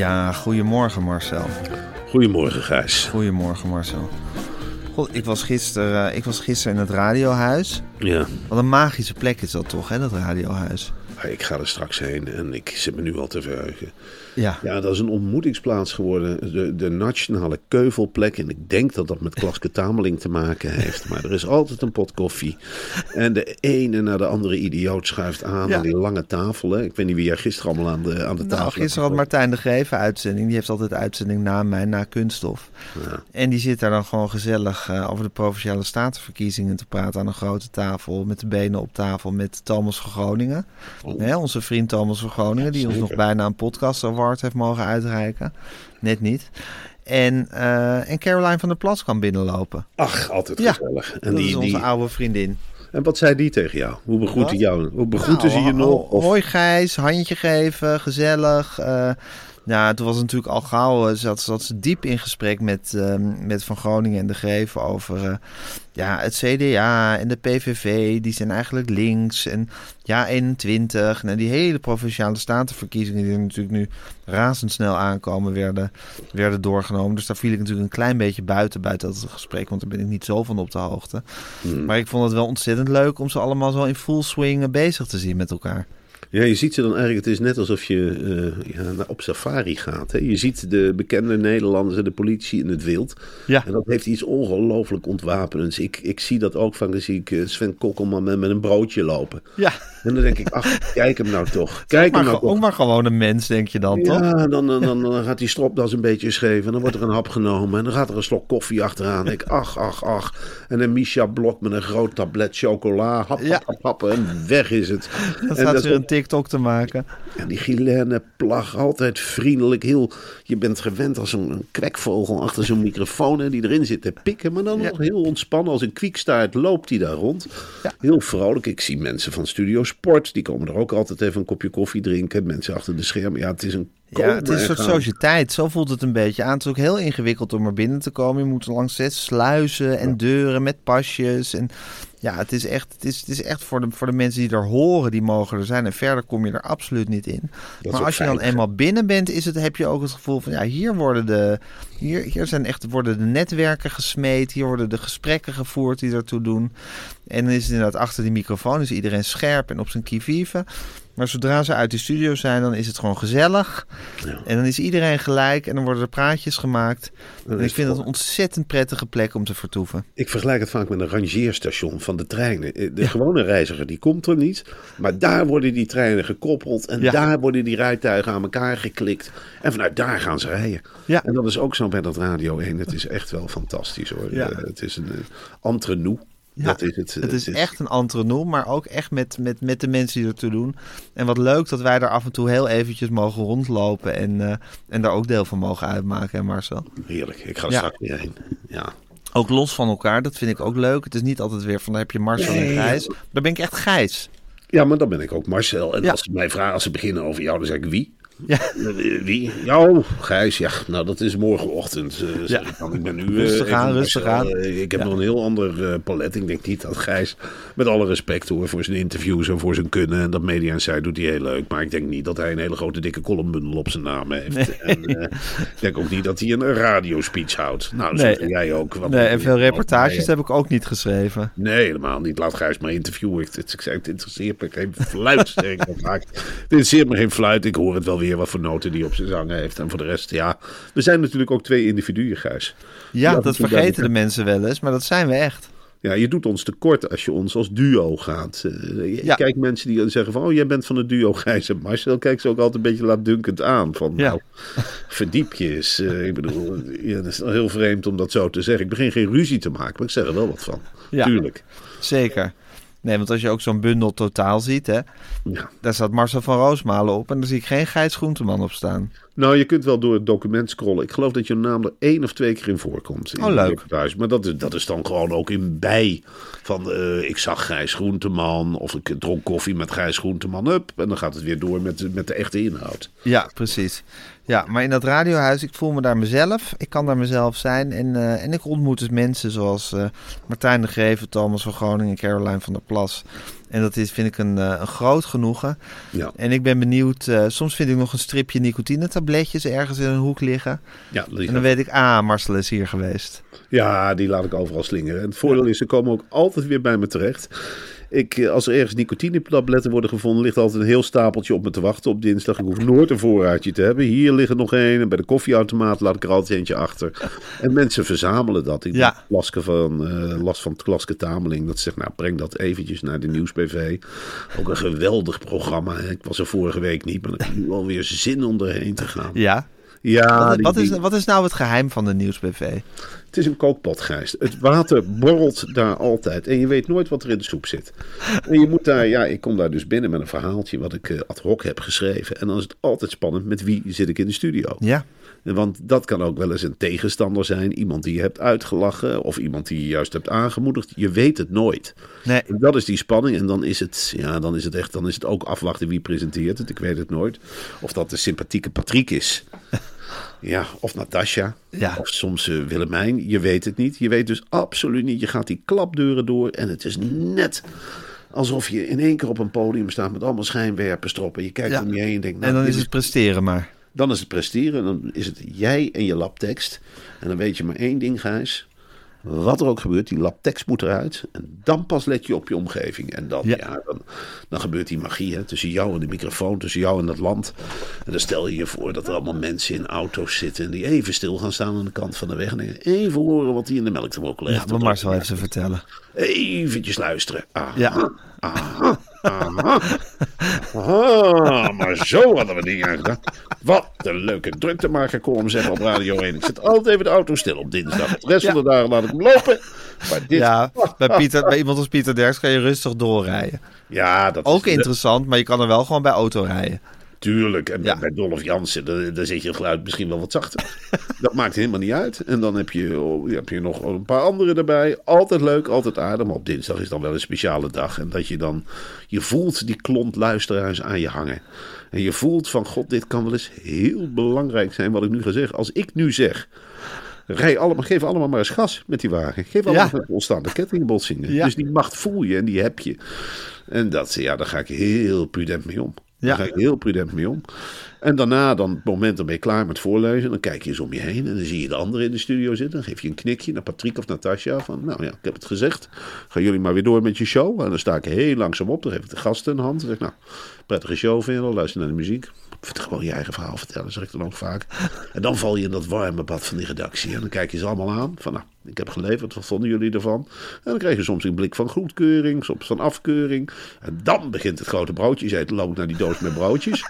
Ja, goedemorgen Marcel. Goedemorgen, Gijs. Goedemorgen Marcel. God, ik was gisteren, ik was gisteren in het radiohuis. Ja, Wat een magische plek is dat toch, hè, dat radiohuis. Ik ga er straks heen en ik zit me nu al te verheugen. Ja, Ja, dat is een ontmoetingsplaats geworden. De, de nationale keuvelplek. En ik denk dat dat met Klaske Tameling te maken heeft. Maar er is altijd een pot koffie. En de ene naar de andere idioot schuift aan Ja. aan die lange tafel. Hè. Ik weet niet wie jij gisteren allemaal aan de, aan de tafel Nou, gisteren had Martijn de Greven uitzending. Die heeft altijd uitzending na mij, na Kunststof. Ja. En die zit daar dan gewoon gezellig eh, over de Provinciale Statenverkiezingen te praten aan een grote tafel. Met de benen op tafel met Thomas van Groningen. Hè, onze vriend Thomas van Groningen. Die ons nog bijna een podcast award heeft mogen uitreiken. Net niet. En, eh, en Caroline van der Plas kan binnenlopen. Ach, altijd Ja, gezellig. En, dat die, is onze die, oude vriendin. en wat zei die tegen jou? Hoe begroeten, jou, hoe begroeten ze je Nou, nog? Of, Hoi Gijs, handje geven, gezellig. eh ja, toen was het natuurlijk al gauw, eh, zat, zat ze diep in gesprek met, ehm, met Van Groningen en de Greven over eh, ja, het CDA en de PVV. Die zijn eigenlijk links en ja, 21. En die hele provinciale statenverkiezingen die er natuurlijk nu razendsnel aankomen, werden, werden doorgenomen. Dus daar viel ik natuurlijk een klein beetje buiten, buiten dat gesprek, want daar ben ik niet zo van op de hoogte. Hmm. Maar ik vond het wel ontzettend leuk om ze allemaal zo in full swing eh, bezig te zien met elkaar. Ja, je ziet ze dan eigenlijk, het is net alsof je eh, ja, naar- op safari gaat. Hè? Je ziet de bekende Nederlanders en de politie in het wild. Ja. En dat heeft iets ongelooflijk ontwapenends. Ik, ik zie dat ook van, dan zie ik eh, Sven Kokkelman met, met een broodje lopen. Ja, En dan denk ik, ach, kijk hem nou toch. Kijk maar, hem nou ook maar gewoon een mens, denk je dan, toch? Ja, dan, dan, dan, dan gaat die stropdas een beetje scheef en dan wordt er een hap genomen en dan gaat er een slok koffie achteraan. Ik, ach, ach, ach. En een Misha Blok met een groot tablet chocola. Hap, hap, hap, hap, en weg is het. Dan En staat dat weer een TikTok te maken. en die Guilaine Plag, altijd vriendelijk. Heel, je bent gewend als een, kwekvogel achter zo'n microfoon hè, die erin zit te pikken. Maar dan Ja. nog heel ontspannen. Als een kwiekstaart loopt hij daar rond. Ja. Heel vrolijk. Ik zie mensen van Studio Sport. Die komen er ook altijd even een kopje koffie drinken. Mensen achter de schermen. Ja, het is een Ja, het is een soort gaan. sociëteit. Zo voelt het een beetje aan. Het is ook heel ingewikkeld om er binnen te komen. Je moet langs zes sluizen en deuren met pasjes. En ja, het is echt, het is, het is echt voor, de, voor de mensen die er horen, die mogen er zijn. En verder kom je er absoluut niet in. maar als je dan eenmaal binnen bent, is het, heb je ook het gevoel van ja, hier worden de, hier, hier zijn echt, worden de netwerken gesmeed. Hier worden de gesprekken gevoerd die ertoe doen. En dan is het inderdaad achter die microfoon is iedereen scherp en op zijn kievieven. Maar zodra ze uit die studio zijn, dan is het gewoon gezellig. Ja. En dan is iedereen gelijk en dan worden er praatjes gemaakt. Dan En ik vind het het een ontzettend prettige plek om te vertoeven. Ik vergelijk het vaak met een rangeerstation van de treinen. Eh, De gewone reiziger die komt er niet. Maar daar worden die treinen gekoppeld. En Ja. daar worden die rijtuigen aan elkaar geklikt. En vanuit daar gaan ze rijden. Ja. En dat is ook zo bij dat Radio 1. Het is echt wel fantastisch hoor. Eh, Het is een uh, entre nous. Ja, dat is het. Het is echt een entrenou, maar ook echt met, met, met de mensen die ertoe doen. En wat leuk dat wij daar af en toe heel eventjes mogen rondlopen en, eh, en daar ook deel van mogen uitmaken, hè Marcel? Heerlijk. Ik ga er Ja. straks weer heen. Ja. Ook los van elkaar, dat vind ik ook leuk. Het is niet altijd weer van, dan heb je Marcel Nee, en Gijs. Daar ben ik echt Gijs. ja, maar dan ben ik ook Marcel. En Ja. als ze mij vragen, als ze beginnen over jou, dan zeg ik wie? Ja. Wie? Jou, Gijs. Ja, nou dat is morgenochtend. Uh, Ja. Ik ben nu... Rustig eh, aan, rustig eh, aan. Ik heb Ja. nog een heel ander eh, palet. Ik denk niet dat Gijs, met alle respect hoor, voor zijn interviews en voor zijn kunnen en dat media en zij doet hij heel leuk. Maar ik denk niet dat hij een hele grote dikke columnbundel op zijn naam heeft. En eh, ik denk ook niet dat hij een radiospeech houdt. Nou, dat Nee. jij ook. Want- Nee, en veel reportages heb ik ook niet geschreven. Nee, helemaal niet. Laat Gijs maar interviewen. Ik, ik zei, het interesseert me geen fluit. Het interesseert me geen fluit. Ik hoor het wel weer wat voor noten die op zijn zang heeft. En voor de rest, ja. We zijn natuurlijk ook twee individuen, Gijs. Ja, dat vergeten de mensen wel eens, maar dat zijn we echt. Ja, je doet ons tekort als je ons als duo gaat. Je- Ja. Kijk, mensen die zeggen van... Oh, jij bent van het duo Gijs en Marcel. Kijk ze ook altijd een beetje laatdunkend aan. Van, Ja. nou, verdiep je eens. Eh, ik bedoel, ja, dat is heel vreemd om dat zo te zeggen. Ik begin geen ruzie te maken, maar ik zeg er wel wat van. Ja. Tuurlijk. Zeker. Nee, want als je ook zo'n bundel totaal ziet, hè, Ja. daar staat Marcel van Roosmalen op en daar zie ik geen Gijs Groenteman op staan. Nou, je kunt wel door het document scrollen. Ik geloof dat je naam er één of twee keer in voorkomt. in Oh, leuk. Maar dat is, dat is dan gewoon ook in bij. Van eh, ik zag Gijs Groenteman. Of ik dronk koffie met Gijs Groenteman. Up. En dan gaat het weer door met, met de echte inhoud. Ja, precies. Ja, maar in dat radiohuis, ik voel me daar mezelf. Ik kan daar mezelf zijn. En, eh, en ik ontmoet dus mensen zoals eh, Martijn de Greven, Thomas van Groningen, Caroline van der Plas. En dat is, vind ik een, eh, een groot genoegen. Ja, En ik ben benieuwd, soms vind ik nog een stripje nicotinetabletjes ergens in een hoek liggen. ja, die, En dan weet ik, ah, Marcel is hier geweest. ja, die laat ik overal slingeren. En het voordeel is, ze komen ook altijd weer bij me terecht. Ik, eh, als er ergens nicotinetabletten worden gevonden, ligt altijd een heel stapeltje op me te wachten op dinsdag. Ik hoef nooit een voorraadje te hebben. Hier liggen nog één. En bij de koffieautomaat laat ik er altijd eentje achter. En mensen verzamelen dat. Ik Ja. Laske van, eh, last van Klaske Tameling. Dat zegt, nou breng dat eventjes naar de Nieuwsbv. Ook een geweldig programma. hè. Ik was er vorige week niet, maar ik heb nu alweer zin om erheen te gaan. Ja. Ja, wat, die- wat, is, wat is nou het geheim van de Nieuwsbv? het is een kookpot, Gijs. Het water borrelt daar altijd. En je weet nooit wat er in de soep zit. En je moet daar, ja, ik kom daar dus binnen met een verhaaltje wat ik eh, ad hoc heb geschreven. En dan is het altijd spannend met wie zit ik in de studio. Ja. Want dat kan ook wel eens een tegenstander zijn. Iemand die je hebt uitgelachen. Of iemand die je juist hebt aangemoedigd. Je weet het nooit. Nee. En dat is die spanning. En dan is het, ja, dan is het echt, dan is het ook afwachten wie presenteert het. Ik weet het nooit. Of dat de sympathieke Patrick is. Ja, of Natasja. Ja. Of soms eh, Willemijn. Je weet het niet. Je weet dus absoluut niet. Je gaat die klapdeuren door. En het is net alsof je in één keer op een podium staat met allemaal schijnwerpers erop. En je kijkt Ja. om je heen en denkt, nou, En dan is het presteren maar. Dan is het presteren. Dan is het jij en je labtekst. En dan weet je maar één ding, Gijs. Wat er ook gebeurt, die labtekst moet eruit. En dan pas let je op je omgeving. En dan, Ja. ja. dan, dan gebeurt die magie hè, tussen jou en de microfoon, tussen jou en dat land. En dan stel je je voor dat er allemaal mensen in auto's zitten. En die even stil gaan staan aan de kant van de weg. En even horen wat die in de melk te mokken Ja, legt. maar Marcel heeft ze vertellen. Eventjes luisteren. Aha, Ja. aha, aha. Aha, maar zo hadden we die gedaan. Wat een leuke druktemaker column zeg op Radio 1. Ik zet altijd even de auto stil op dinsdag. De rest van de dagen laat ik hem lopen. Maar dit, Ja, bij, Pieter, bij iemand als Pieter Derks kan je rustig doorrijden. ja dat Ook is interessant, maar je kan er wel gewoon bij auto rijden. Tuurlijk. En Ja. bij Dolph Jansen, daar, daar zit je geluid misschien wel wat zachter. dat maakt helemaal niet uit. En dan heb je, oh, heb je nog een paar anderen erbij. Altijd leuk, altijd aardig. Maar op dinsdag is dan wel een speciale dag. En dat je dan, je voelt die klont luisteraars aan je hangen. En je voelt van, god, dit kan wel eens heel belangrijk zijn wat ik nu ga zeggen. Als ik nu zeg, rij allemaal, geef allemaal maar eens gas met die wagen. Geef allemaal Ja. met ontstaande kettingbotsingen. Ja. Dus die macht voel je en die heb je. En dat, ja, daar ga ik heel prudent mee om. Ja. Daar ga ik heel prudent mee om. En daarna, dan het moment dan ben je klaar met voorlezen. Dan kijk je eens om je heen en dan zie je de anderen in de studio zitten. Dan geef je een knikje naar Patrick of Natasja. Van, nou ja, ik heb het gezegd. Gaan jullie maar weer door met je show. En dan sta ik heel langzaam op. Dan geef ik de gasten een hand. Dan zeg ik, nou, prettige show vinden. Luister naar de muziek. Gewoon je eigen verhaal vertellen, zeg ik dan ook vaak. En dan val je in dat warme bad van die redactie. En dan kijk je ze allemaal aan. Van nou, ik heb geleverd, wat vonden jullie ervan? En dan krijg je soms een blik van goedkeuring, soms van afkeuring. En dan begint het grote broodjes eten. Loop ik naar die doos met broodjes.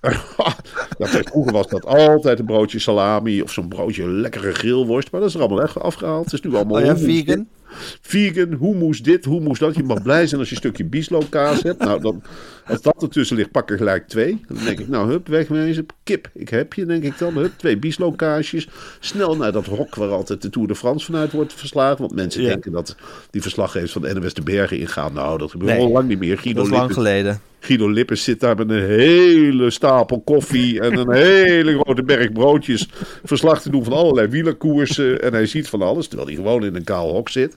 ja, vroeger was dat altijd een broodje salami of zo'n broodje lekkere grillworst. Maar dat is er allemaal echt afgehaald. Het is nu allemaal Oh ja, vegan? Vegan, hoe moest dit, hoe moest dat. Je mag blij zijn als je een stukje bieslo kaas hebt. Nou, dan, als dat ertussen ligt, pak er gelijk twee. Dan denk ik, nou, hup, wegwezen. Kip, ik heb je, denk ik dan. Hup, twee bieslo kaasjes. Snel naar dat hok waar altijd de Tour de France vanuit wordt verslagen. Want mensen Ja. denken dat die verslaggevers van de NWS de Bergen ingaan. Nou, dat gebeurt Nee. al lang niet meer. Guido Dat is lang geleden. Guido Lippens zit daar met een hele stapel koffie en een hele grote berg broodjes verslag te doen van allerlei wielerkoersen. En hij ziet van alles, terwijl hij gewoon in een kaal hok zit.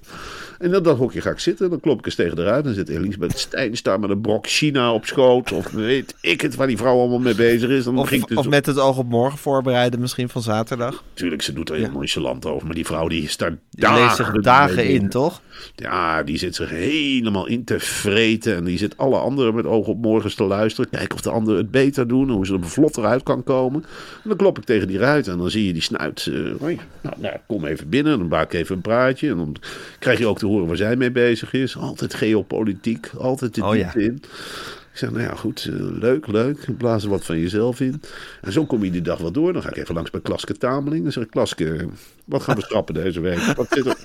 En in dat hokje ga ik zitten, dan klop ik eens tegen de ruit. Dan zit Elisabeth Stijns daar met een brok China op schoot. Of weet ik het, waar die vrouw allemaal mee bezig is. Dan Of, ging dus of met het oog op morgen voorbereiden, misschien van zaterdag. Natuurlijk, ze doet er heel nonchalant over. Maar die vrouw die leest zich dagen, dagen mee in, toch? Ja, die zit zich helemaal in te vreten. En die zit alle anderen met oog op morgens te luisteren. Kijken of de anderen het beter doen. Hoe ze er vlotter uit kan komen. En dan klop ik tegen die ruit. En dan zie je die snuit. eh, hoi, nou, nou, kom even binnen. Dan maak ik even een praatje. En dan krijg je ook te horen waar zij mee bezig is. Altijd geopolitiek. Altijd de Oh, diepte ja. in. Ik zeg, nou ja, goed, eh, leuk, leuk. Blaas er wat van jezelf in. En zo kom je die dag wel door. Dan ga ik even langs bij Klaske Tameling. Dan zeg ik, Klaske, wat gaan we schrappen deze week? Wat zit er,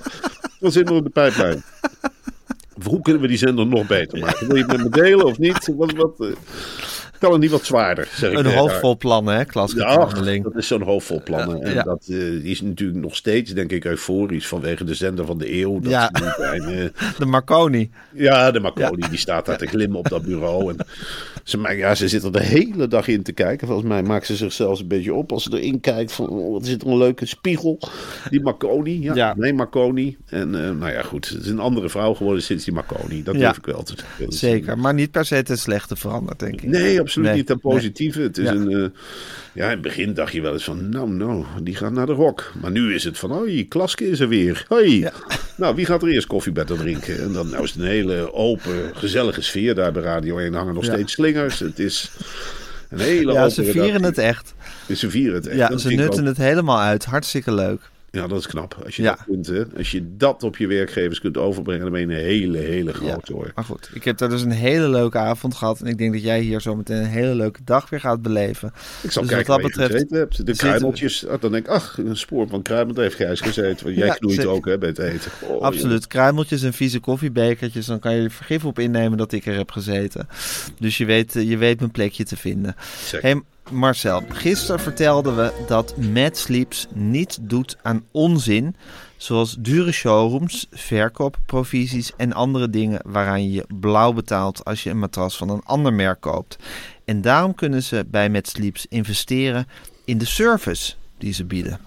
wat zit er op de pijplijn? Hoe kunnen we die zender nog beter maken? Wil je het met me delen of niet? Wat, wat, kan het niet wat zwaarder, zeg ik Een tegen hoofd haar. vol plannen, hè, Klaske Ja, dat is zo'n hoofd vol plannen. En ja. dat eh, is natuurlijk nog steeds, denk ik, euforisch vanwege de zender van de eeuw. Dat Ja. zijn, eh, De Marconi. ja, de Marconi, die staat daar te glimmen op dat bureau. En ze, ja, ze zit er de hele dag in te kijken. Volgens mij maakt ze zichzelf een beetje op als ze erin kijkt. Van, oh, wat zit er een leuke spiegel. Die Marconi, ja, nee Marconi. En eh, nou ja, goed, het is een andere vrouw geworden sinds die Marconi. Dat durf ik wel te zeggen. Zeker, maar niet per se ten slechte veranderd, denk ik. Nee, absoluut Nee, niet ten nee. positieve. Het is Ja. een, eh, ja, in het begin dacht je wel eens van, nou, nou, die gaat naar de rock. Maar nu is het van, hoi, Klaske is er weer. Hoi. Nou, wie gaat er eerst koffie bij te drinken? En dan nou is het een hele open, gezellige sfeer daar bij Radio 1. hangen nog Ja. steeds slingers. Het is een hele Ja, ze vieren het echt. Ze vieren het echt. Ja, Dat ze nutten ook- het helemaal uit. Hartstikke leuk. Ja, dat is knap. Als je, Ja. dat kunt, hè. Als je dat op je werkgevers kunt overbrengen, dan ben je een hele, hele grote hoor. Maar goed, ik heb daar dus een hele leuke avond gehad. En ik denk dat jij hier zo meteen een hele leuke dag weer gaat beleven. Ik zal Dus kijken wat dat je betreft gezeten hebt. De kruimeltjes. Ah, Dan denk ik, ach, een spoor van kruimel heeft Gijs gezeten. Want jij Ja, knoeit ook hè, bij het eten. Oh, Absoluut. Kruimeltjes en vieze koffiebekertjes. Dan kan je er vergif op innemen dat ik er heb gezeten. Dus je weet, eh, je weet mijn plekje te vinden. Hey Marcel, gisteren vertelden we dat Mad Sleeps niet doet aan onzin. Zoals dure showrooms, verkoopprovisies en andere dingen waaraan je blauw betaalt als je een matras van een ander merk koopt. En daarom kunnen ze bij Mad Sleeps investeren in de service die ze bieden.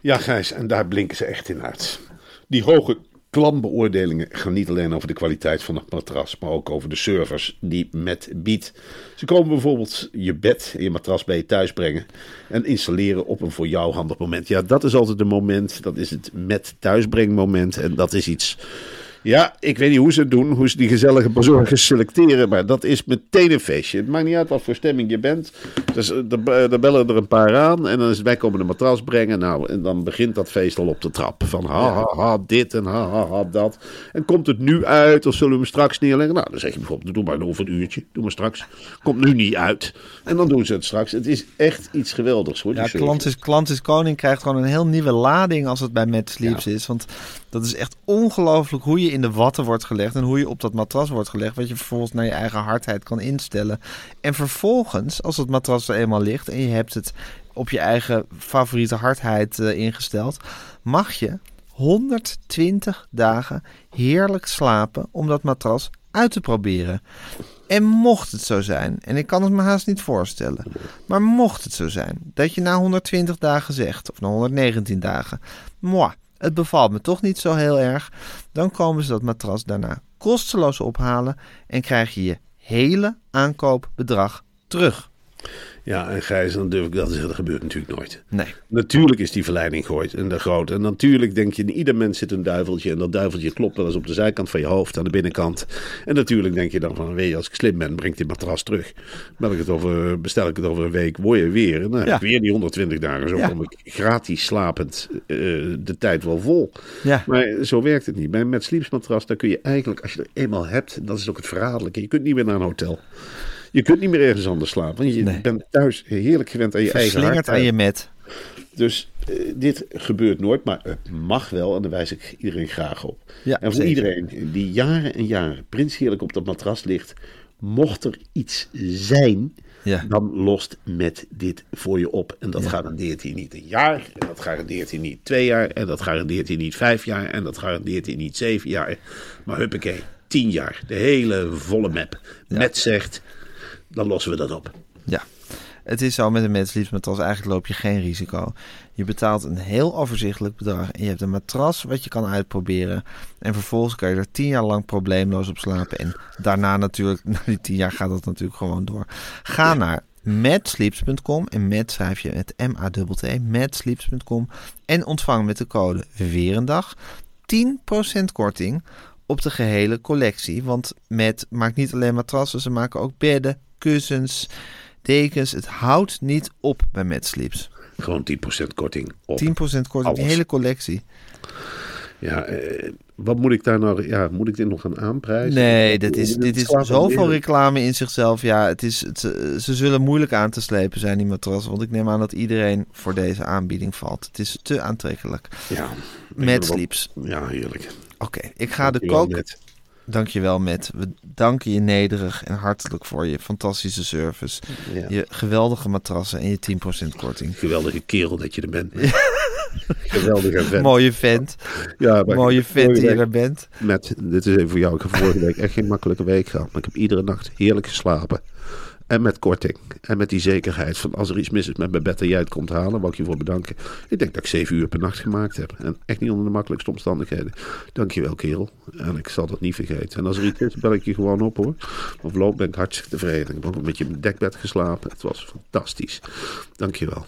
Ja, Gijs, en daar blinken ze echt in uit. Die hoge klantbeoordelingen gaan niet alleen over de kwaliteit van het matras, maar ook over de service die met biedt. Ze komen bijvoorbeeld je bed en je matras bij je thuis brengen en installeren op een voor jou handig moment. Ja, dat is altijd een moment, dat is het met thuisbrengmoment en dat is iets... Ja, ik weet niet hoe ze het doen, hoe ze die gezellige bezorgers selecteren, maar dat is meteen een feestje. Het maakt niet uit wat voor stemming je bent. Dus eh, er er bellen er een paar aan en dan is het wij komen de matras brengen. Nou, en dan begint dat feest al op de trap. Van ha, ha, ha, dit en ha, ha, ha, dat. En komt het nu uit of zullen we hem straks neerleggen? Nou, dan zeg je bijvoorbeeld, doe maar over een uurtje, doe maar straks. Komt nu niet uit. En dan doen ze het straks. Het is echt iets geweldigs hoor, Ja, klant is, klant is koning krijgt gewoon een heel nieuwe lading als het bij Mad Sleeps is. Want dat is echt ongelooflijk hoe je in de watten wordt gelegd en hoe je op dat matras wordt gelegd. Wat je vervolgens naar je eigen hardheid kan instellen. En vervolgens, als het matras er eenmaal ligt en je hebt het op je eigen favoriete hardheid eh, ingesteld, mag je 120 dagen heerlijk slapen om dat matras uit te proberen. En mocht het zo zijn, en ik kan het me haast niet voorstellen, maar mocht het zo zijn dat je na 120 dagen zegt, of na 119 dagen, moi, het bevalt me toch niet zo heel erg, dan komen ze dat matras daarna kosteloos ophalen en krijg je je hele aankoopbedrag terug. Ja, en Gijs, dan durf ik dat te zeggen, dat gebeurt natuurlijk nooit. Nee. Natuurlijk is die verleiding groot en de groot. En natuurlijk denk je, in ieder mens zit een duiveltje. En dat duiveltje klopt wel eens op de zijkant van je hoofd, aan de binnenkant. En natuurlijk denk je dan van, weet je, als ik slim ben, breng ik dit matras terug. Bel ik het over, bestel ik het over een week, word je weer. En dan heb Ja. ik weer die 120 dagen. Zo Ja. kom ik gratis slapend eh, de tijd wel vol. Ja. Maar zo werkt het niet. Bij een met sleepsmatras, daar kun je eigenlijk, als je er eenmaal hebt, dat is ook het verraderlijke. Je kunt niet meer naar een hotel. Je kunt niet meer ergens anders slapen. Want je Nee. bent thuis heerlijk gewend aan je eigen Verslingerd aan hardheid. je met. Dus eh, dit gebeurt nooit, maar het mag wel. En daar wijs ik iedereen graag op. Ja, en voor zeker. iedereen die jaren en jaren prins heerlijk op dat matras ligt, mocht er iets zijn, Ja. dan lost met dit voor je op. En dat garandeert hij niet een jaar, en dat garandeert hij niet twee jaar, en dat garandeert hij niet vijf jaar, en dat garandeert hij niet zeven jaar. Maar huppakee, tien jaar, de hele volle map. Met zegt, dan lossen we dat op. Ja, het is zo met een matras. Eigenlijk loop je geen risico. Je betaalt een heel overzichtelijk bedrag. En je hebt een matras wat je kan uitproberen. En vervolgens kan je er tien jaar lang probleemloos op slapen. En daarna natuurlijk, na die tien jaar gaat dat natuurlijk gewoon door. Ga naar matsleeps.com en met schrijf je het M-A-T-T, matsleeps.com en ontvang met de code Verendag 10% korting op de gehele collectie. Want met maakt niet alleen matrassen, ze maken ook bedden, kussens, dekens. Het houdt niet op bij Mad Sleeps. 10% Gewoon 10% korting op. korting, die Alles. hele collectie. Ja, eh, wat moet ik daar nou... Ja, moet ik dit nog gaan aanprijzen? Nee, dit is, dit is zoveel reclame in zichzelf. Ja, het is, het, ze zullen moeilijk aan te slepen zijn, die matrassen. Want ik neem aan dat iedereen voor deze aanbieding valt. Het is te aantrekkelijk. Ja. Mad Sleeps. Ja, heerlijk. Oké, ik ga de kook... Dankjewel, Matt. We danken je nederig en hartelijk voor je fantastische service. Ja. Je geweldige matrassen en je 10% korting. Geweldige kerel dat je er bent. Geweldige vent. Mooie vent. Ja, maar Mooie vent die je er bent. Met, dit is even voor jou. Ik heb vorige week echt geen makkelijke week gehad. Maar ik heb iedere nacht heerlijk geslapen. En met korting. En met die zekerheid van als er iets mis is met mijn bed en jij het komt halen, wou ik je voor bedanken. Ik denk dat ik zeven uur per nacht gemaakt heb. En echt niet onder de makkelijkste omstandigheden. Dankjewel kerel. En ik zal dat niet vergeten. En als er iets is, bel ik je gewoon op hoor. Of loop ben ik hartstikke tevreden. Ik heb ook een beetje in mijn dekbed geslapen. Het was fantastisch. Dankjewel.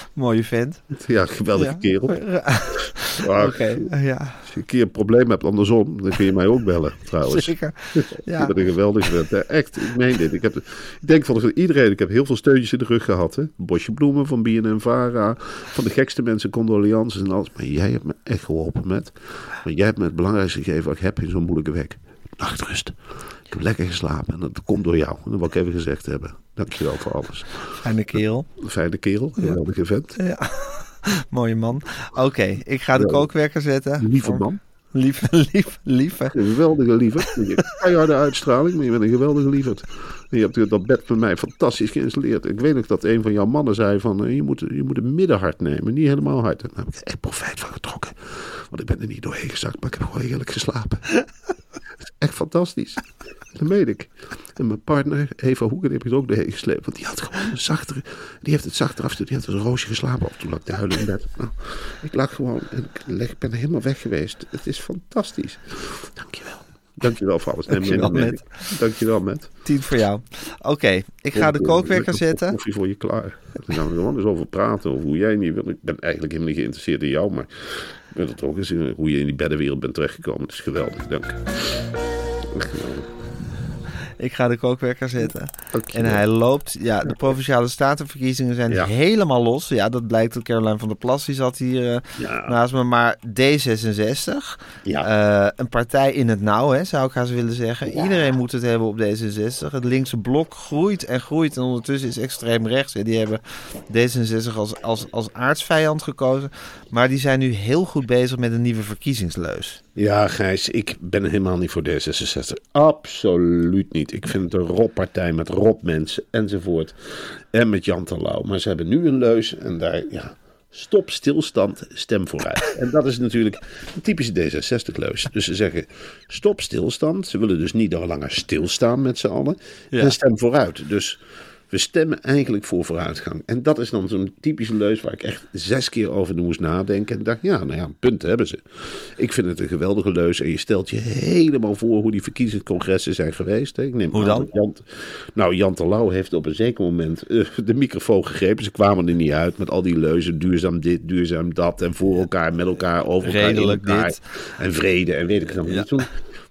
Mooie vent. Ja, geweldige Ja. kerel. Oké, ja, Als je een keer een probleem hebt andersom, dan kun je mij ook bellen trouwens. zeker. Ik Ja. ben een geweldige vent. Echt, ik meen dit. Ik, heb, ik denk van iedereen, ik heb heel veel steuntjes in de rug gehad. Hè. Bosje bloemen van BNN Vara. Van de gekste mensen, condolences en alles. Maar jij hebt me echt geholpen met. Want jij hebt me het belangrijkste gegeven wat ik heb in zo'n moeilijke week. Nachtrust. Ik heb lekker geslapen en dat komt door jou. Dat wil ik even gezegd hebben. Dankjewel voor alles. Fijne kerel. Fijne kerel, geweldige vent. Ja. Mooie man. Oké, ik ga de Ja. kookwerker zetten. Lieve man. Lieve, lieve, lieve. Een geweldige lieverd. Je hebt uitstraling, maar je bent een geweldige lieverd. En je hebt dat bed met mij fantastisch geïnstalleerd. Ik weet nog dat een van jouw mannen zei van... eh, je, moet, je moet een middenhard nemen, niet helemaal hard. En daar heb ik echt profijt van getrokken. Want ik ben er niet doorheen gezakt, maar ik heb gewoon heerlijk geslapen. Is echt fantastisch. Dat meen ik. En mijn partner, Eva Hoeken, die heb ik ook doorheen gesleept. Want die had gewoon een zachtere... Die heeft het zachter af. Die had als een roosje geslapen. Of toen lag ik te huilen in bed. Nou, ik lag gewoon en ik ben helemaal weg geweest. Het is fantastisch. Dankjewel. Dankjewel voor alles. Dankjewel. Matt. Dankjewel, Matt. Tien voor jou. Oké, ik ga de kookwerker zetten. Koffie voor je klaar. Dan gaan we er gewoon eens over praten. Over hoe jij niet wil. Ik ben eigenlijk helemaal niet geïnteresseerd in jou. Maar ik ben het ook eens hoe je in die beddenwereld bent terechtgekomen. Het is geweldig. Dank. Ik ga de kookwerker zetten. En hij loopt. Ja, de provinciale statenverkiezingen zijn Ja. helemaal los. Ja, dat blijkt. dat Caroline van der Plas die zat hier eh, Ja. naast me. Maar D66, Ja. eh, een partij in het nauw, hè, zou ik haast willen zeggen. Iedereen moet het hebben op D66. Het linkse blok groeit en groeit. En ondertussen is extreem rechts. Hè. Die hebben D66 als, als, als aardsvijand gekozen. Maar die zijn nu heel goed bezig met een nieuwe verkiezingsleus. Ja, Gijs, ik ben helemaal niet voor D66. Absoluut niet. Ik vind het een rotpartij met rotmensen enzovoort. En met Jan Terlouw. Maar ze hebben nu een leus en daar, ja... Stop stilstand, stem vooruit. En dat is natuurlijk een typische D66-leus. Dus ze zeggen stop stilstand. Ze willen dus niet langer stilstaan met z'n allen. En stem vooruit. Dus we stemmen eigenlijk voor vooruitgang. En dat is dan zo'n typische leus waar ik echt zes keer over moest nadenken. En dacht, ja, nou ja, punten hebben ze. Ik vind het een geweldige leus. En je stelt je helemaal voor hoe die verkiezingscongressen zijn geweest. Hè. Ik neem Hoe dan? Jan, nou, Jan Terlouw heeft op een zeker moment eh, de microfoon gegrepen. Ze kwamen er niet uit met al die leuzen. Duurzaam dit, duurzaam dat. En voor elkaar, met elkaar, over elkaar, Redelijk elkaar. dit. En vrede en weet ik het Ja. Toen,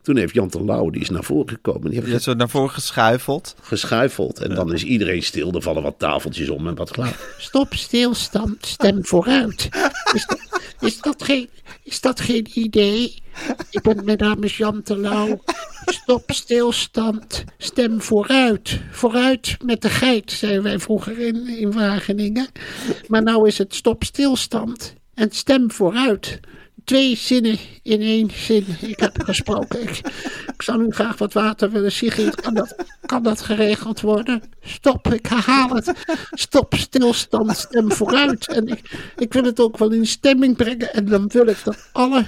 toen heeft Jan Terlouw, die is naar voren gekomen. Die heeft Je hebt zo naar voren geschuifeld. geschuifeld. En dan is iedereen stil. Er vallen wat tafeltjes om en wat klaar. Stop stilstand, stem vooruit. Dus dat- Is dat geen, is dat geen idee? Ik ben mijn naam is Jan Terlouw. Stop stilstand, stem vooruit. Vooruit met de geit, zeiden wij vroeger in, in Wageningen. Maar nou is het stop stilstand en stem vooruit. Twee zinnen in één zin. Ik heb gesproken. Ik, ik zou nu graag wat water willen. Sigrid, kan dat, kan dat geregeld worden? Stop, ik herhaal het. Stop, stilstand, stem vooruit. En ik, ik wil het ook wel in stemming brengen. En dan wil ik dat alle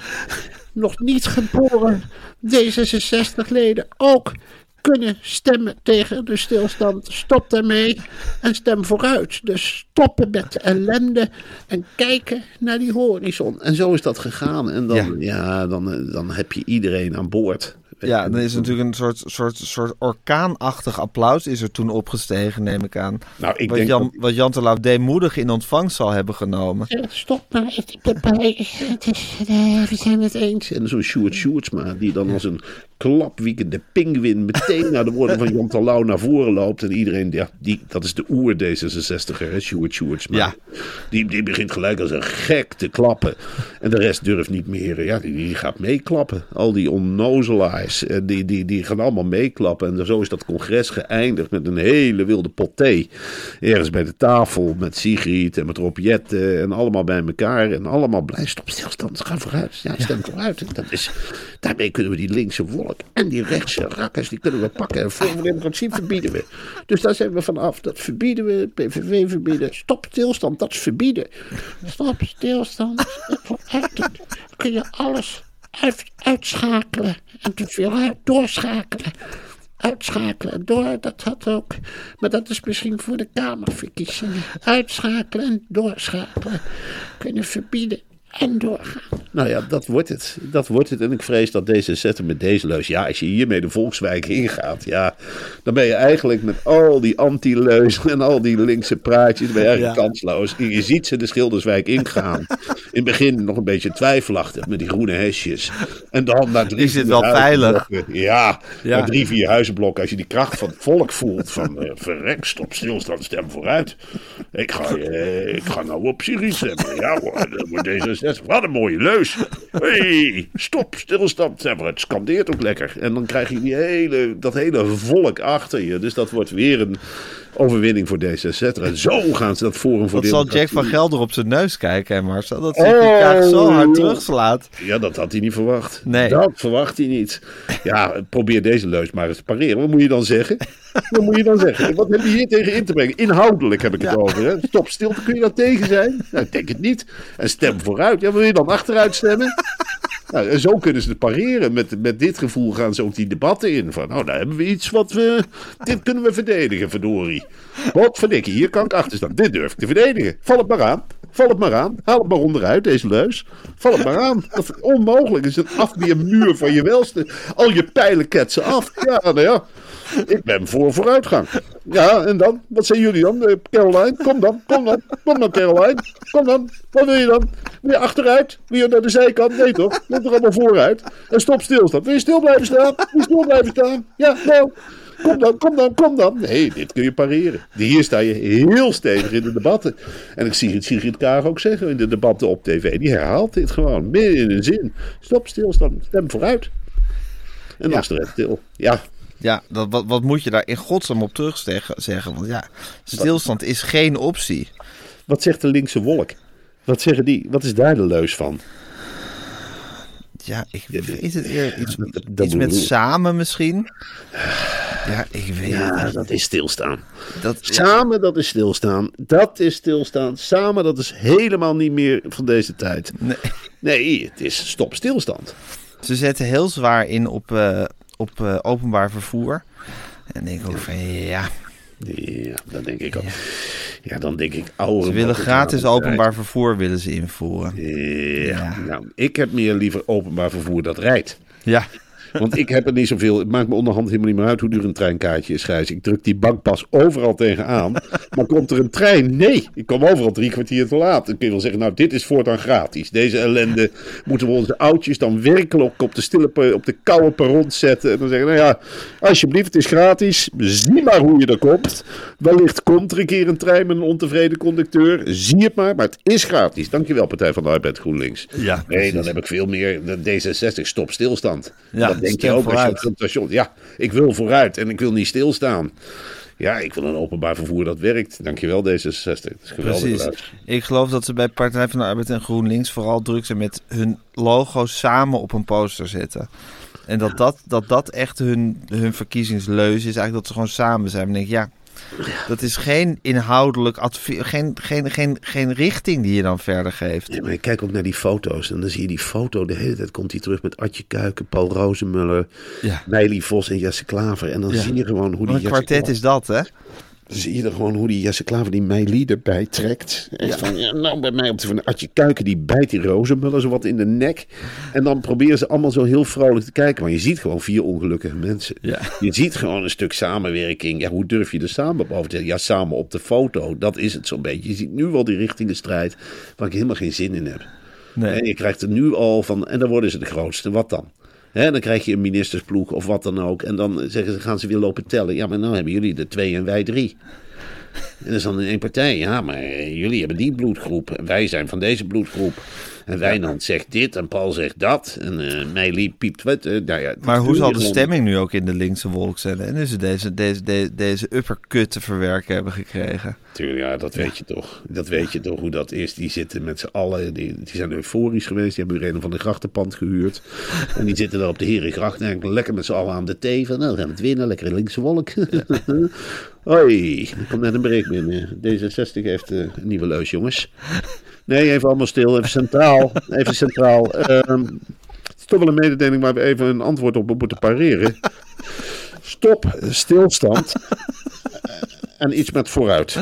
nog niet geboren D66-leden ook kunnen stemmen tegen de stilstand. Stop daarmee en stem vooruit. Dus stoppen met ellende en kijken naar die horizon. En zo is dat gegaan. En dan, ja. dan, dan heb je iedereen aan boord. Ja, dan is natuurlijk een soort, soort, soort orkaanachtig applaus is er toen opgestegen, neem ik aan. Nou, ik wat, denk Jan, dat- wat Jan Terlouw deemoedig in ontvangst zal hebben genomen. Eh, Stop maar, ik ben bij. Het is, eh, we zijn het eens. En zo'n Sjoerd Sjoerdsma, die dan als een klapwiekende pinguïn meteen naar de woorden van Jan Terlouw naar voren loopt. En iedereen, ja, die, dat is de oer D66er, hè, Sjoerd. Ja. Die, die begint gelijk als een gek te klappen. En de rest durft niet meer, ja, die, die gaat meeklappen. Al die onnozelaars, eh, die, die, die gaan allemaal meeklappen. En zo is dat congres geëindigd met een hele wilde pot thee. Ergens bij de tafel met Sigrid en met Rob Jetten en allemaal bij elkaar. En allemaal blij, stop stilstand, ga vooruit. Ja, stem vooruit. Dat is, daarmee kunnen we die linkse wolk en die rechtse rakkers, die kunnen we pakken. En van Democratie verbieden we. Dus daar zijn we vanaf. Dat verbieden we, PVV verbieden. Stop stilstand, dat is verbieden. Stop, stilstand. Dan kun je alles uit, uitschakelen en te veel doorschakelen. Uitschakelen en door, dat had ook. Maar dat is misschien voor de Kamerverkiezingen. Uitschakelen en doorschakelen. Kunnen verbieden en doorgaan. Nou ja, dat wordt het. Dat wordt het. En ik vrees dat D66 met deze leus, ja, als je hiermee de Volkswijk ingaat, ja, dan ben je eigenlijk met al die anti-leuzen en al die linkse praatjes, ben je eigenlijk Ja. kansloos. En je ziet ze de Schilderswijk ingaan. In het begin nog een beetje twijfelachtig met die groene hesjes. En dan naar drie, Is het wel veilig? Ja, Ja. naar drie, vier huizenblokken. Als je die kracht van het volk voelt, van eh, verrek, stop stilstand, stem vooruit. Ik ga, eh, ik ga nou op Syrië stemmen. Ja hoor, dat wordt D66. Wat een mooie leus. Hey, stop, stilstand, vooruit. Het scandeert ook lekker. En dan krijg je die hele, dat hele volk achter je. Dus dat wordt weer een overwinning voor D66. En zo gaan ze dat Forum voor Wat zal Jack van Gelder op zijn neus kijken, hè Marcel? Dat hij Oh. die kaart zo hard terugslaat. Ja, dat had hij niet verwacht. Nee. Dat verwacht hij niet. Ja, probeer deze leus maar eens te pareren. Wat moet je dan zeggen? Wat moet je dan zeggen? Wat heb je hier tegen in te brengen? Inhoudelijk heb ik het over. Hè? Stop stilte, kun je daar tegen zijn? Nou, ik denk het niet. En stem vooruit. Ja, wil je dan achteruit stemmen? Nou, zo kunnen ze het pareren. Met, met dit gevoel gaan ze ook die debatten in. Van, nou, daar hebben we iets wat we... Dit kunnen we verdedigen, verdorie. Wat verdikkie, hier kan ik achter staan. Dit durf ik te verdedigen. Val het maar aan. Val het maar aan. Haal het maar onderuit, deze leus. Val het maar aan. Dat is onmogelijk. Het is een afweermuur van je welste. Al je pijlen ketsen af. Ja, nou ja. Ik ben voor vooruitgang. Ja, en dan? Wat zijn jullie dan, eh, Caroline? Kom dan, kom dan. Kom dan, Caroline. Kom dan. Wat wil je dan? Je achteruit? Je naar de zijkant? Nee toch? Moet toch allemaal vooruit? En stop stilstaan. Wil je stil blijven staan? Wil je stil blijven staan? Ja, nou. Kom dan, kom dan, kom dan. Nee, dit kun je pareren. Hier sta je heel stevig in de debatten. En ik zie het Sigrid Kaag ook zeggen in de debatten op tv. Die herhaalt dit gewoon midden in een zin. Stop, stilstaan, stem vooruit. En dan Ja. stil. Ja, Ja, dat, wat, wat moet je daar in godsnaam op terug zeggen? zeggen? Want ja, stilstand is geen optie. wat zegt de linkse wolk? Wat zeggen die? Wat is daar de leus van? Ja, ik weet het eer. Iets, met samen misschien. Ja, ik weet Ja, het dat is stilstaan. Dat, Samen, dat is stilstaan. Dat is stilstaan. Samen, dat is helemaal niet meer van deze tijd. nee. Nee, het is stop stilstand. Ze zetten heel zwaar in op, eh, op eh, openbaar vervoer. En ik ook van ja, Ja, dan denk ik ook. Ja, dan denk ik oude. ze willen gratis openbaar vervoer willen ze invoeren. Ja, Ja. nou, ik heb meer liever openbaar vervoer dat rijdt. Ja, Want ik heb er niet zoveel. Het maakt me onderhand helemaal niet meer uit hoe duur een treinkaartje is, Gijs. Ik druk die bankpas overal tegenaan. maar komt er een trein? Nee, ik kom overal drie kwartier te laat. Dan kun je wel zeggen, nou, dit is voortaan gratis. Deze ellende moeten we onze oudjes dan werkelijk op de stille, op de koude perron zetten. En dan zeggen, nou ja, alsjeblieft, het is gratis. Zie maar hoe je er komt. Wellicht komt er een keer een trein met een ontevreden conducteur. Zie het maar, maar het is gratis. Dankjewel, Partij van de Arbeid GroenLinks. Ja, nee, precies. dan heb ik veel meer. de D66 stop stilstand. Ja, dat denk je ook als je op station. Ja, ik wil vooruit en ik wil niet stilstaan. Ja, ik wil een openbaar vervoer dat werkt. Dankjewel D66. Dat is geweldig. Precies. Ik geloof dat ze bij Partij van de Arbeid en GroenLinks vooral druk zijn met hun logo samen op een poster zetten. En dat dat, dat, dat echt hun, hun verkiezingsleus is. Eigenlijk dat ze gewoon samen zijn. Dan denk ik, ja, dat is geen inhoudelijk advies, geen, geen, geen, geen richting die je dan verder geeft. Ja, maar kijk ook naar die foto's en dan zie je die foto. De hele tijd komt hij terug met Adje Kuiken, Paul Rozemuller, Ja. Meili Vos en Jesse Klaver. En dan Ja. zie je gewoon hoe Wat die een Jesse kwartet is dat, hè? Zie je gewoon hoe die Jesse Klaver die Meili erbij trekt. Echt van, ja, nou bij mij op de van Adje Kuiken die bijt die Rozemuller zo wat in de nek. En dan proberen ze allemaal zo heel vrolijk te kijken. Maar je ziet gewoon vier ongelukkige mensen. Ja. Je ziet gewoon een stuk samenwerking. Ja, hoe durf je er samen boven te Ja, samen op de foto. Dat is het zo'n beetje. Je ziet nu wel die richtingenstrijd waar ik helemaal geen zin in heb. Nee. En je krijgt er nu al van, en dan worden ze de grootste. Wat dan? Hè, dan krijg je een ministersploeg of wat dan ook. En dan zeggen ze, gaan ze weer lopen tellen. Ja, maar nou hebben jullie er twee en wij drie. En dat is dan in één partij. Ja, maar jullie hebben die bloedgroep. En wij zijn van deze bloedgroep. En Wijnand zegt dit en Paul zegt dat. En eh Meili piept wat. nou ja, Maar hoe zal de stemming nu ook in de linkse wolk zijn? En ze deze, deze, deze, deze uppercut te verwerken hebben gekregen. Tuurlijk, ja, dat weet je toch. Dat weet je toch hoe dat is. Die zitten met z'n allen, die, die zijn euforisch geweest. Die hebben weer een van de grachtenpand gehuurd. En die zitten daar op de Herengracht. En lekker met z'n allen aan de thee. Van, nou, dan gaan we het winnen. Lekker in linkse wolk. Hoi, er komt net een bericht binnen. D66 heeft eh, een nieuwe leus, jongens. Nee, even allemaal stil. Even centraal. Even centraal. Ehm, het is toch wel een mededeling waar we even een antwoord op moeten pareren. Stop, stilstand en iets met vooruit.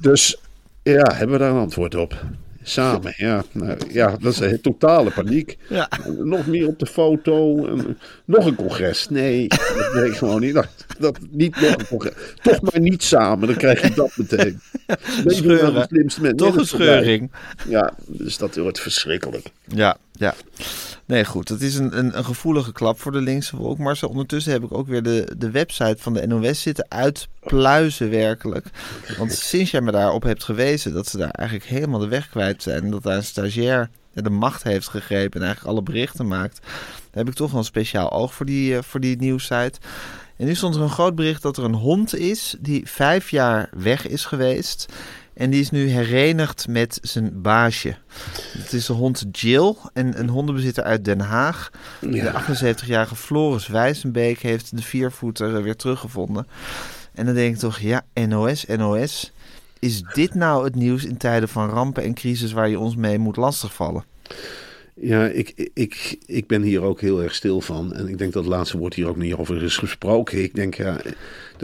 Dus ja, hebben we daar een antwoord op? Samen, ja. Nou, ja, dat is een totale paniek. Ja. Nog meer op de foto. En, nog een congres. Nee, dat weet ik gewoon niet. Dat, dat, niet nog een congres. Toch maar niet samen, dan krijg je dat meteen. Scheuren. slimste? Toch een dat scheuring. Ja, dus dat wordt verschrikkelijk. Ja, ja. Nee, goed. Het is een, een, een gevoelige klap voor de linkse wolk. Maar zo ondertussen heb ik ook weer de, de website van de NOS zitten uitpluizen werkelijk. Want sinds jij me daarop hebt gewezen dat ze daar eigenlijk helemaal de weg kwijt En dat daar een stagiair de macht heeft gegrepen en eigenlijk alle berichten maakt. heb ik toch wel een speciaal oog voor die, eh, voor die nieuwssite. En nu stond er een groot bericht dat er een hond is die vijf jaar weg is geweest. En die is nu herenigd met zijn baasje. Het is de hond Jill, en een hondenbezitter uit Den Haag. De 78-jarige Floris Wijzenbeek heeft de viervoeter weer teruggevonden. En dan denk ik toch, ja, NOS, NOS. Is dit nou het nieuws in tijden van rampen en crisis waar je ons mee moet lastigvallen? Ja, ik, ik, ik ben hier ook heel erg stil van. En ik denk dat het laatste woord hier ook niet over is gesproken. Ik denk, ja,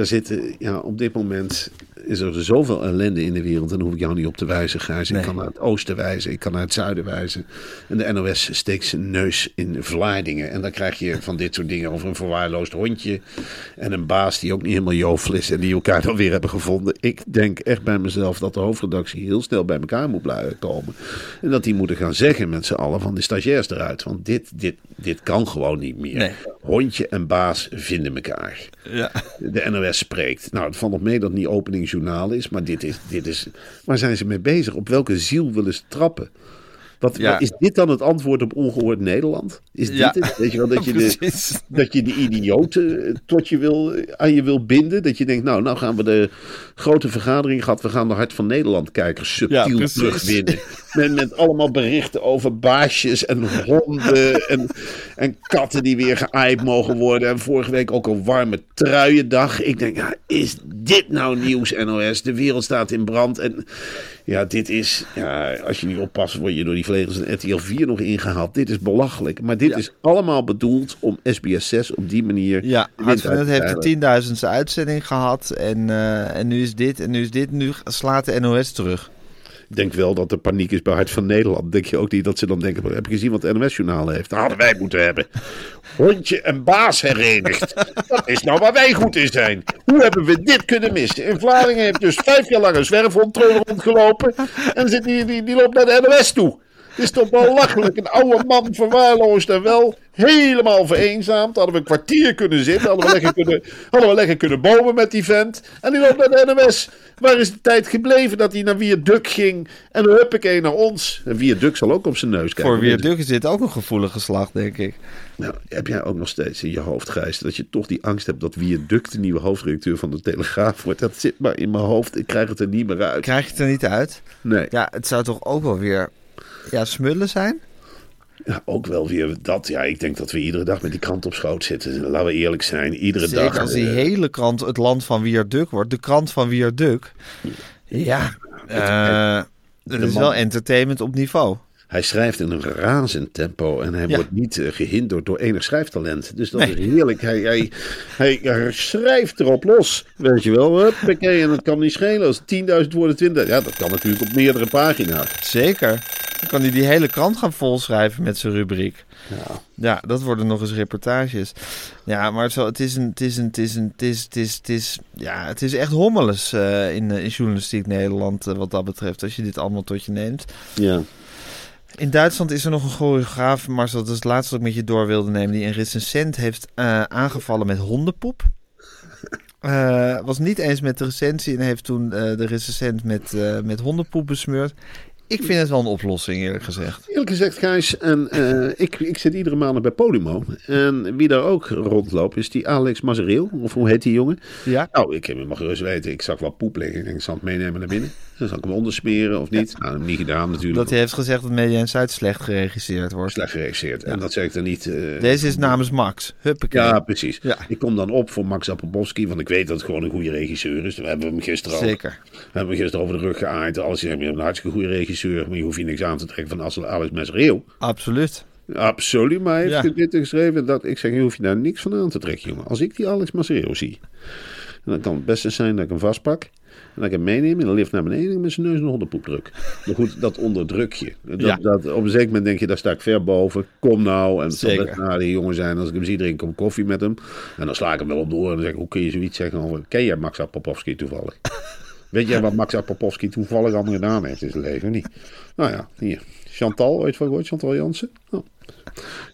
daar zitten, ja, op dit moment is er zoveel ellende in de wereld. En dan hoef ik jou niet op te wijzen, Gijs. Nee. Ik kan naar het oosten wijzen, ik kan naar het zuiden wijzen. En de NOS steekt zijn neus in Vlaardingen. En dan krijg je van dit soort dingen over een verwaarloosd hondje. En een baas die ook niet helemaal jovel is. En die elkaar dan weer hebben gevonden. Ik denk echt bij mezelf dat de hoofdredactie heel snel bij elkaar moet blijven komen. En dat die moeten gaan zeggen met z'n allen van de stagiairs eruit. Want dit, dit, dit kan gewoon niet meer. Nee. Hondje en baas vinden elkaar. Ja. De NOS spreekt. Nou, het valt nog mee dat het niet openingjournaal is. Maar dit is, dit is... Waar zijn ze mee bezig? Op welke ziel willen ze trappen? Wat, Ja. wat- is dit dan het antwoord op ongehoord Nederland? Is dit Ja. het? Weet je wel, dat je, de, dat je de idioten eh, tot je wil, aan je wil binden? Dat je denkt, nou, nou gaan we de grote vergadering gehad. We gaan de Hart van Nederland kijkers Ja, subtiel precies. terugwinnen. Met, met allemaal berichten over baasjes en honden en, en katten die weer geaaid mogen worden. En vorige week ook een warme truiendag. Ik denk, ja, is dit nou nieuws, NOS? De wereld staat in brand. En ja, dit is, ja, als je niet oppast, word je door die vlegels en RTL 4 nog ingehaald. Dit is belachelijk. Maar dit is allemaal bedoeld om SBS 6 op die manier. Ja, Hart van heeft de tienduizendste uitzending gehad. En, eh, en nu is dit en nu is dit. Nu slaat de NOS terug. Ik denk wel dat er paniek is bij Hart van Nederland. Denk je ook niet dat ze dan denken, heb je gezien wat het NOS-journaal heeft? Dat hadden wij moeten hebben. Hondje en baas herenigd. Dat is nou waar wij goed in zijn. Hoe hebben we dit kunnen missen? In Vlaardingen heeft dus vijf jaar lang een zwerfhond rondgelopen. En zit die, die, die loopt naar de NOS toe. Het is toch wel lachelijk. Een oude man verwaarloosd en wel helemaal vereenzaamd. Hadden we een kwartier kunnen zitten. Hadden we lekker kunnen, hadden we lekker kunnen bomen met die vent. En die loopt naar de NMS. Waar is de tijd gebleven dat hij naar Wierduk ging? En dan huppakee naar ons. En Wierduk zal ook op zijn neus kijken. Voor Wierduk is dit ook een gevoelige slag, denk ik. Nou, heb jij ook nog steeds in je hoofd, Gijs, dat je toch die angst hebt dat Wierduk de nieuwe hoofdredacteur van de Telegraaf wordt? Dat zit maar in mijn hoofd. Ik krijg het er niet meer uit. Krijg je het er niet uit? Nee. Ja, het zou toch ook wel weer ja, smullen zijn? Ja, ook wel weer dat. Ja, ik denk dat we iedere dag met die krant op schoot zitten. Laten we eerlijk zijn. Iedere Zeker dag. als die eh, hele krant het land van Wierduk wordt. De krant van Wierduk. Ja, eh het is man- wel entertainment op niveau. Hij schrijft in een razend tempo en hij Ja. wordt niet eh, gehinderd door enig schrijftalent. Dus dat Nee. is heerlijk. Hij, hij, hij, hij schrijft erop los, weet je wel. Huppakee, en dat kan niet schelen als 10.000 woorden 20. Ja, dat kan natuurlijk op meerdere pagina's. Zeker. Dan kan hij die hele krant gaan volschrijven met zijn rubriek. Ja. Ja, dat worden nog eens reportages. Ja, maar zo, het is een, het is een, het is een, het is, het is, het is, ja, het is echt hommeles eh, in, eh, in journalistiek Nederland eh, wat dat betreft. Als je dit allemaal tot je neemt. ja. In Duitsland is er nog een choreograaf, Marcel, dat is het laatste wat ik met je door wilde nemen, die een recensent heeft aangevallen met hondenpoep. Was niet eens met de recensie en heeft toen de recensent met, met hondenpoep besmeurd. Ik vind het wel een oplossing, eerlijk gezegd. Eerlijk gezegd, Gijs, en, eh, ik, ik zit iedere maand bij Podimo. En wie daar ook rondloopt is die Alex Mazereel. Of hoe heet die jongen? Ja. Nou, ik heb hem maar gerust weten. Ik zag wel poep liggen. Ik denk, ik zal het meenemen naar binnen. Dan zal ik hem ondersmeren of niet. Nou, dat heb ik niet gedaan natuurlijk. Dat hij heeft gezegd dat Media en Zuid slecht geregisseerd wordt. Slecht geregisseerd. En dat zeg ik dan niet... eh, Deze is namens Max. Huppakee. Ja, precies. Ja. Ik kom dan op voor Max Appelbowski, want ik weet dat het gewoon een goede regisseur is. We hebben hem gisteren ook. Zeker. We hebben hem gisteren over de rug geaaid. Alles, hebt een hartstikke goede regisseur, maar je hoeft je niks aan te trekken van Alex Mesreel. Absoluut. Absoluut, maar hij heeft Ja. dit geschreven. Dat, ik zeg, je hoeft je daar niks van aan te trekken, jongen. Als ik die Alex Masero zie, dan kan het beste zijn dat ik hem vastpak. En dat ik hem meeneem in de lift naar beneden en met zijn neus de hondenpoep druk. Maar goed, dat onderdruk je. Dat, Ja. dat, op een zeker moment denk je, daar sta ik ver boven. Kom nou. En het zal best een aardige jongen zijn. Als ik hem zie, drink ik een koffie met hem. En dan sla ik hem wel op door. En dan zeg ik, hoe kun je zoiets zeggen over... Ken jij Max Apopowski toevallig? Weet jij wat Max Apopowski toevallig allemaal gedaan heeft in zijn leven? Niet? Nou ja, hier. Chantal, ooit van gehoord? Chantal Jansen? Oh.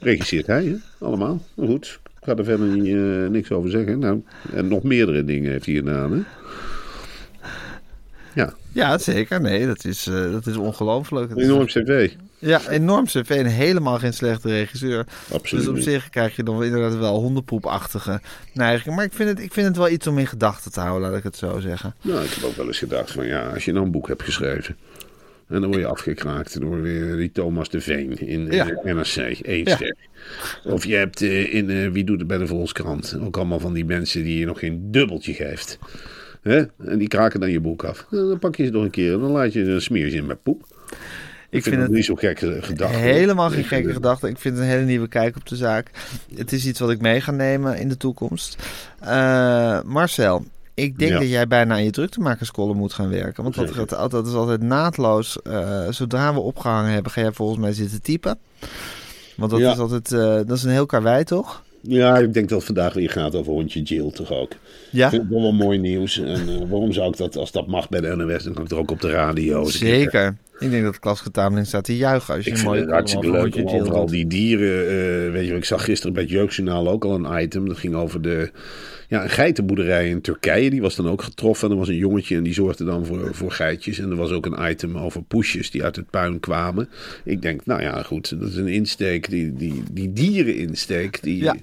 Regisseert hij, hè? Allemaal. Maar goed, ik ga er verder niet, eh, niks over zeggen. Nou, en nog meerdere dingen heeft hij gedaan, hè? Ja, Ja, zeker. Nee, dat is, eh, dat is ongelooflijk. Een enorm cv. Ja, enorm cv en helemaal geen slechte regisseur. Absoluut Dus op zich krijg je dan inderdaad wel hondenpoepachtige neigingen. Maar ik vind, het, ik vind het wel iets om in gedachten te houden, laat ik het zo zeggen. Nou, ik heb ook wel eens gedacht van, ja, als je nou een boek hebt geschreven... En dan word je afgekraakt door weer die Thomas de Veen in Ja. eh, NRC, één Ja. ster. Of je hebt eh, in eh, Wie doet het bij de Volkskrant ook allemaal van die mensen die je nog geen dubbeltje geeft. Hè? En die kraken dan je boek af. Dan pak je ze nog een keer en dan laat je een smeertje in met poep. Ik vind vind het niet zo gekke gedachte. helemaal geen gekke gedachte. Ik vind het een hele nieuwe kijk op de zaak. Het is iets wat ik mee ga nemen in de toekomst. Eh, Marcel, ik denk Ja. dat jij bijna aan je druktemakerscolumn moet gaan werken. Want dat, gaat, dat is altijd naadloos. Eh, zodra we opgehangen hebben, ga jij volgens mij zitten typen. Want dat Ja. is altijd, eh, dat is een heel karwei, toch? Ja, ik denk dat het vandaag weer gaat over hondje Jill toch ook. Ja, Ik vind het wel wel mooi nieuws. En eh, waarom zou ik dat, als dat mag bij de NOS, dan kan ik er ook op de radio. zeker. Ik denk dat klasgetameling staat te juichen als je Ik een vind het hartstikke leuk om overal die dieren... eh, weet je, wel, ik zag gisteren bij het Jeugdjournaal ook al een item. Dat ging over de, ja, een geitenboerderij in Turkije. Die was dan ook getroffen. En er was een jongetje en die zorgde dan voor, voor geitjes. En er was ook een item over poesjes die uit het puin kwamen. Ik denk, nou ja, goed. Dat is een insteek, die, die, die diereninsteek. Die, Ja.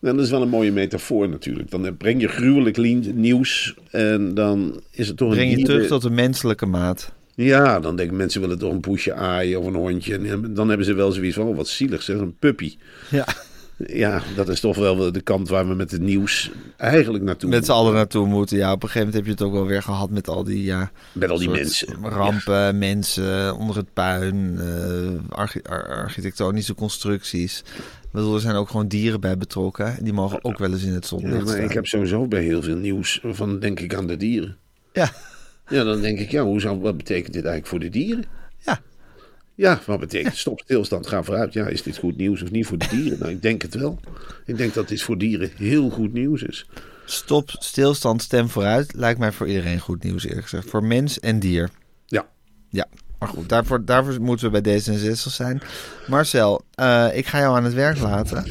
En dat is wel een mooie metafoor natuurlijk. Dan breng je gruwelijk nieuws en dan is het toch Breng een je dieren- terug tot de menselijke maat. ja, dan denken mensen willen toch een poesje aaien of een hondje. En dan hebben ze wel zoiets van, oh, wat zielig zeg, een puppy. Ja, Ja, dat is toch wel de kant waar we met het nieuws eigenlijk naartoe met z'n allen naartoe moeten. Ja, op een gegeven moment heb je het ook wel weer gehad met al die, ja, Met al die mensen. rampen, mensen onder het puin, eh, archi- ar- architectonische constructies. Ik bedoel, er zijn ook gewoon dieren bij betrokken. En die mogen ook wel eens in het Ja, zonlicht maar staan. ik heb sowieso bij heel veel nieuws van denk ik aan de dieren. Ja, Ja, dan denk ik, ja, hoe zou, wat betekent dit eigenlijk voor de dieren? Ja. Ja, wat betekent stop, stilstand, ga vooruit. Ja, is dit goed nieuws of niet voor de dieren? Nou, ik denk het wel. Ik denk dat dit voor dieren heel goed nieuws is. Stop, stilstand, stem vooruit. Lijkt mij voor iedereen goed nieuws, eerlijk gezegd. Voor mens en dier. Ja, Ja, maar goed, daarvoor, daarvoor moeten we bij D66 zijn. Marcel, eh, ik ga jou aan het werk laten.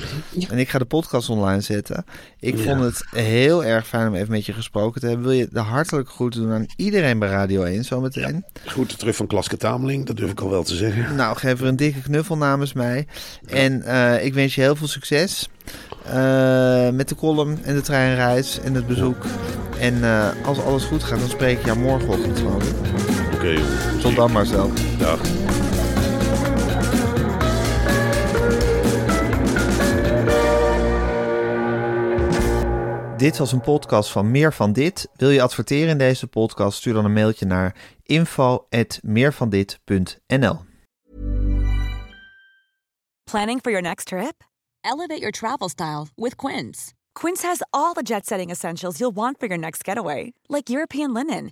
En ik ga de podcast online zetten. Ik vond het heel erg fijn om even met je gesproken te hebben. Wil je de hartelijke groeten doen aan iedereen bij Radio 1 zometeen? goed terug van Klaske Tameling, dat durf ik al wel te zeggen. Nou, geef er een dikke knuffel namens mij. En eh, ik wens je heel veel succes. eh, met de column en de treinreis en het bezoek. En eh, als alles goed gaat, dan spreek ik jou morgenochtend gewoon. Oké. Tot dan Marcel. Dag. Dit was een podcast van Meer van Dit. Wil je adverteren in deze podcast? Stuur dan een mailtje naar info@meervandit.nl. Planning for your next trip? Elevate your travel style with Quince. Quince has all the jet setting essentials you'll want for your next getaway, like European linen,